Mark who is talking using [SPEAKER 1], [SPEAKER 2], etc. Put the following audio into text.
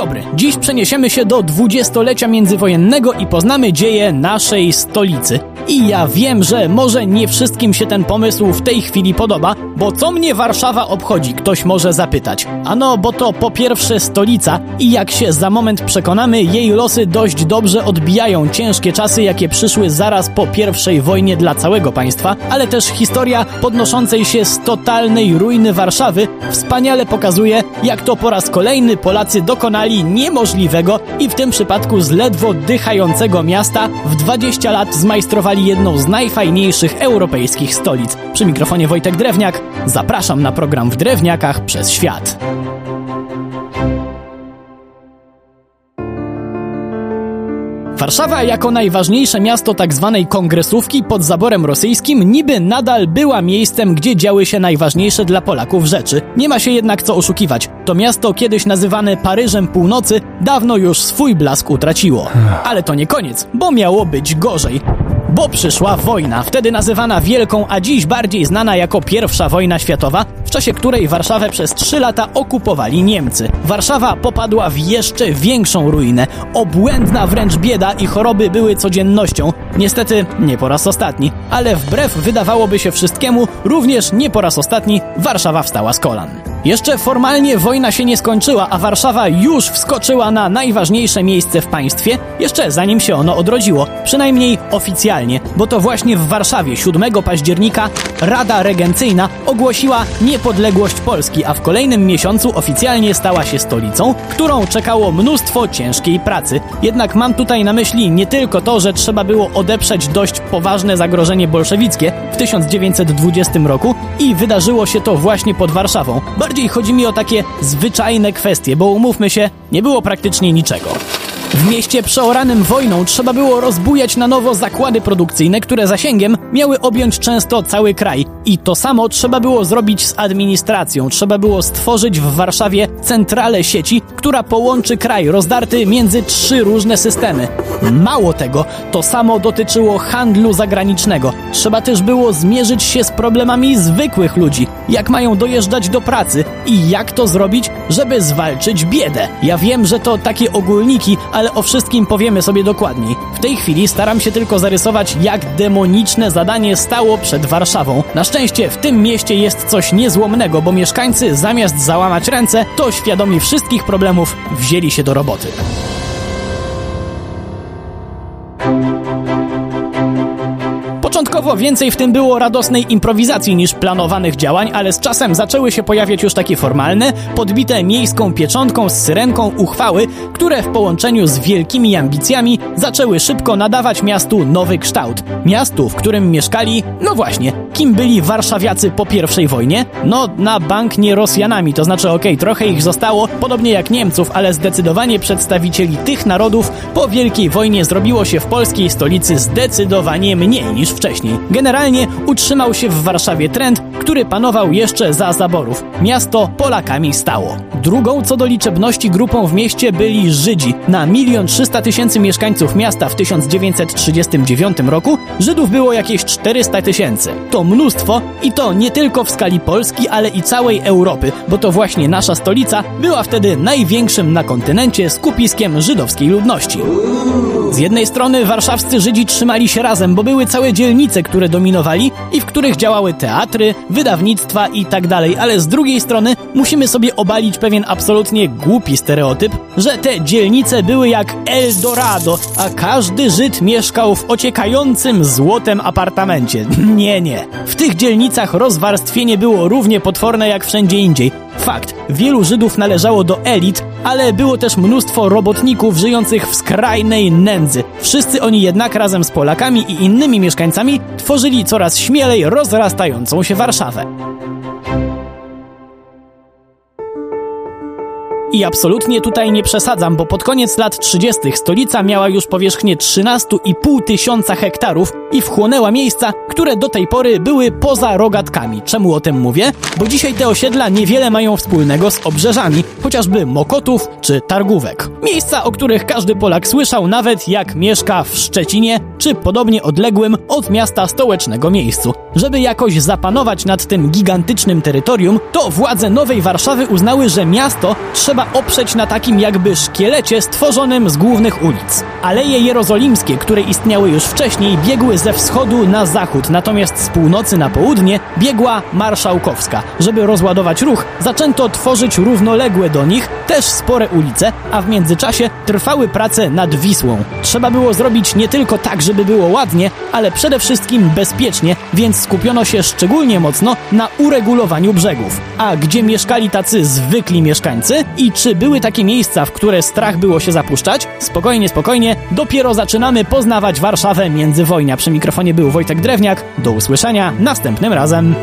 [SPEAKER 1] dobry. Dziś przeniesiemy się do dwudziestolecia międzywojennego i poznamy dzieje naszej stolicy. I ja wiem, że może nie wszystkim się ten pomysł w tej chwili podoba, bo co mnie Warszawa obchodzi, ktoś może zapytać. Ano, bo to po pierwsze stolica i jak się za moment przekonamy, jej losy dość dobrze odbijają ciężkie czasy, jakie przyszły zaraz po pierwszej wojnie dla całego państwa, ale też historia podnoszącej się z totalnej ruiny Warszawy wspaniale pokazuje, jak to po raz kolejny Polacy dokonali niemożliwego i w tym przypadku z ledwo dychającego miasta w 20 lat zmajstrowali jedną z najfajniejszych europejskich stolic. Przy mikrofonie Wojtek Drewniak zapraszam na program w Drewniakach przez świat. Warszawa jako najważniejsze miasto tzw. Tak kongresówki pod zaborem rosyjskim niby nadal była miejscem, gdzie działy się najważniejsze dla Polaków rzeczy. Nie ma się jednak co oszukiwać. To miasto kiedyś nazywane Paryżem Północy dawno już swój blask utraciło. Ale to nie koniec, bo miało być gorzej. Bo przyszła wojna, wtedy nazywana Wielką, a dziś bardziej znana jako Pierwsza Wojna Światowa, w czasie której Warszawę przez trzy lata okupowali Niemcy. Warszawa popadła w jeszcze większą ruinę. Obłędna wręcz bieda i choroby były codziennością. Niestety nie po raz ostatni, ale wbrew wydawałoby się wszystkiemu, również nie po raz ostatni Warszawa wstała z kolan. Jeszcze formalnie wojna się nie skończyła, a Warszawa już wskoczyła na najważniejsze miejsce w państwie, jeszcze zanim się ono odrodziło, przynajmniej oficjalnie, bo to właśnie w Warszawie 7 października Rada Regencyjna ogłosiła niepodległość Polski, a w kolejnym miesiącu oficjalnie stała się stolicą, którą czekało mnóstwo ciężkiej pracy. Jednak mam tutaj na myśli nie tylko to, że trzeba było odeprzeć dość poważne zagrożenie bolszewickie w 1920 roku i wydarzyło się to właśnie pod Warszawą. Bardziej chodzi mi o takie zwyczajne kwestie, bo umówmy się, nie było praktycznie niczego. W mieście przeoranym wojną trzeba było rozbujać na nowo zakłady produkcyjne, które zasięgiem miały objąć często cały kraj. I to samo trzeba było zrobić z administracją. Trzeba było stworzyć w Warszawie centralę sieci, która połączy kraj rozdarty między trzy różne systemy. Mało tego, to samo dotyczyło handlu zagranicznego. Trzeba też było zmierzyć się z problemami zwykłych ludzi, jak mają dojeżdżać do pracy i jak to zrobić, żeby zwalczyć biedę. Ja wiem, że to takie ogólniki, ale o wszystkim powiemy sobie dokładniej. W tej chwili staram się tylko zarysować, jak demoniczne zadanie stało przed Warszawą. Na szczęście w tym mieście jest coś niezłomnego, bo mieszkańcy zamiast załamać ręce, to świadomi wszystkich problemów wzięli się do roboty. Początkowo więcej w tym było radosnej improwizacji niż planowanych działań, ale z czasem zaczęły się pojawiać już takie formalne, podbite miejską pieczątką z syrenką uchwały, które w połączeniu z wielkimi ambicjami zaczęły szybko nadawać miastu nowy kształt. Miastu, w którym mieszkali, no właśnie, kim byli warszawiacy po pierwszej wojnie? No, na bank nie Rosjanami, to znaczy okej, okay, trochę ich zostało, podobnie jak Niemców, ale zdecydowanie przedstawicieli tych narodów po wielkiej wojnie zrobiło się w polskiej stolicy zdecydowanie mniej niż wcześniej. Generalnie utrzymał się w Warszawie trend, który panował jeszcze za zaborów. Miasto Polakami stało. Drugą co do liczebności grupą w mieście byli Żydzi. Na milion trzysta tysięcy mieszkańców miasta w 1939 roku Żydów było jakieś 400 tysięcy. To mnóstwo i to nie tylko w skali Polski, ale i całej Europy, bo to właśnie nasza stolica była wtedy największym na kontynencie skupiskiem żydowskiej ludności. Z jednej strony warszawscy Żydzi trzymali się razem, bo były całe dzielnice, które dominowali i w których działały teatry, wydawnictwa i tak ale z drugiej strony musimy sobie obalić pewien absolutnie głupi stereotyp, że te dzielnice były jak Eldorado, a każdy Żyd mieszkał w ociekającym złotem apartamencie. Nie, nie. W tych dzielnicach rozwarstwienie było równie potworne jak wszędzie indziej. Fakt, wielu Żydów należało do elit, ale było też mnóstwo robotników żyjących w skrajnej nędzy. Wszyscy oni jednak razem z Polakami i innymi mieszkańcami tworzyli coraz śmielej rozrastającą się Warszawę. I absolutnie tutaj nie przesadzam, bo pod koniec lat 30. stolica miała już powierzchnię 13,5 tysiąca hektarów i wchłonęła miejsca, które do tej pory były poza rogatkami. Czemu o tym mówię? Bo dzisiaj te osiedla niewiele mają wspólnego z obrzeżami, chociażby Mokotów czy Targówek. Miejsca, o których każdy Polak słyszał, nawet jak mieszka w Szczecinie czy podobnie odległym od miasta stołecznego miejscu. Żeby jakoś zapanować nad tym gigantycznym terytorium, to władze Nowej Warszawy uznały, że miasto trzeba oprzeć na takim jakby szkielecie stworzonym z głównych ulic. Aleje jerozolimskie, które istniały już wcześniej, biegły ze wschodu na zachód, natomiast z północy na południe biegła Marszałkowska. Żeby rozładować ruch, zaczęto tworzyć równoległe do nich też spore ulice, a w międzyczasie trwały prace nad Wisłą. Trzeba było zrobić nie tylko tak, żeby było ładnie, ale przede wszystkim bezpiecznie, więc skupiono się szczególnie mocno na uregulowaniu brzegów. A gdzie mieszkali tacy zwykli mieszkańcy czy były takie miejsca, w które strach było się zapuszczać? Spokojnie, spokojnie, dopiero zaczynamy poznawać Warszawę międzywojnia. Przy mikrofonie był Wojtek Drewniak. Do usłyszenia następnym razem.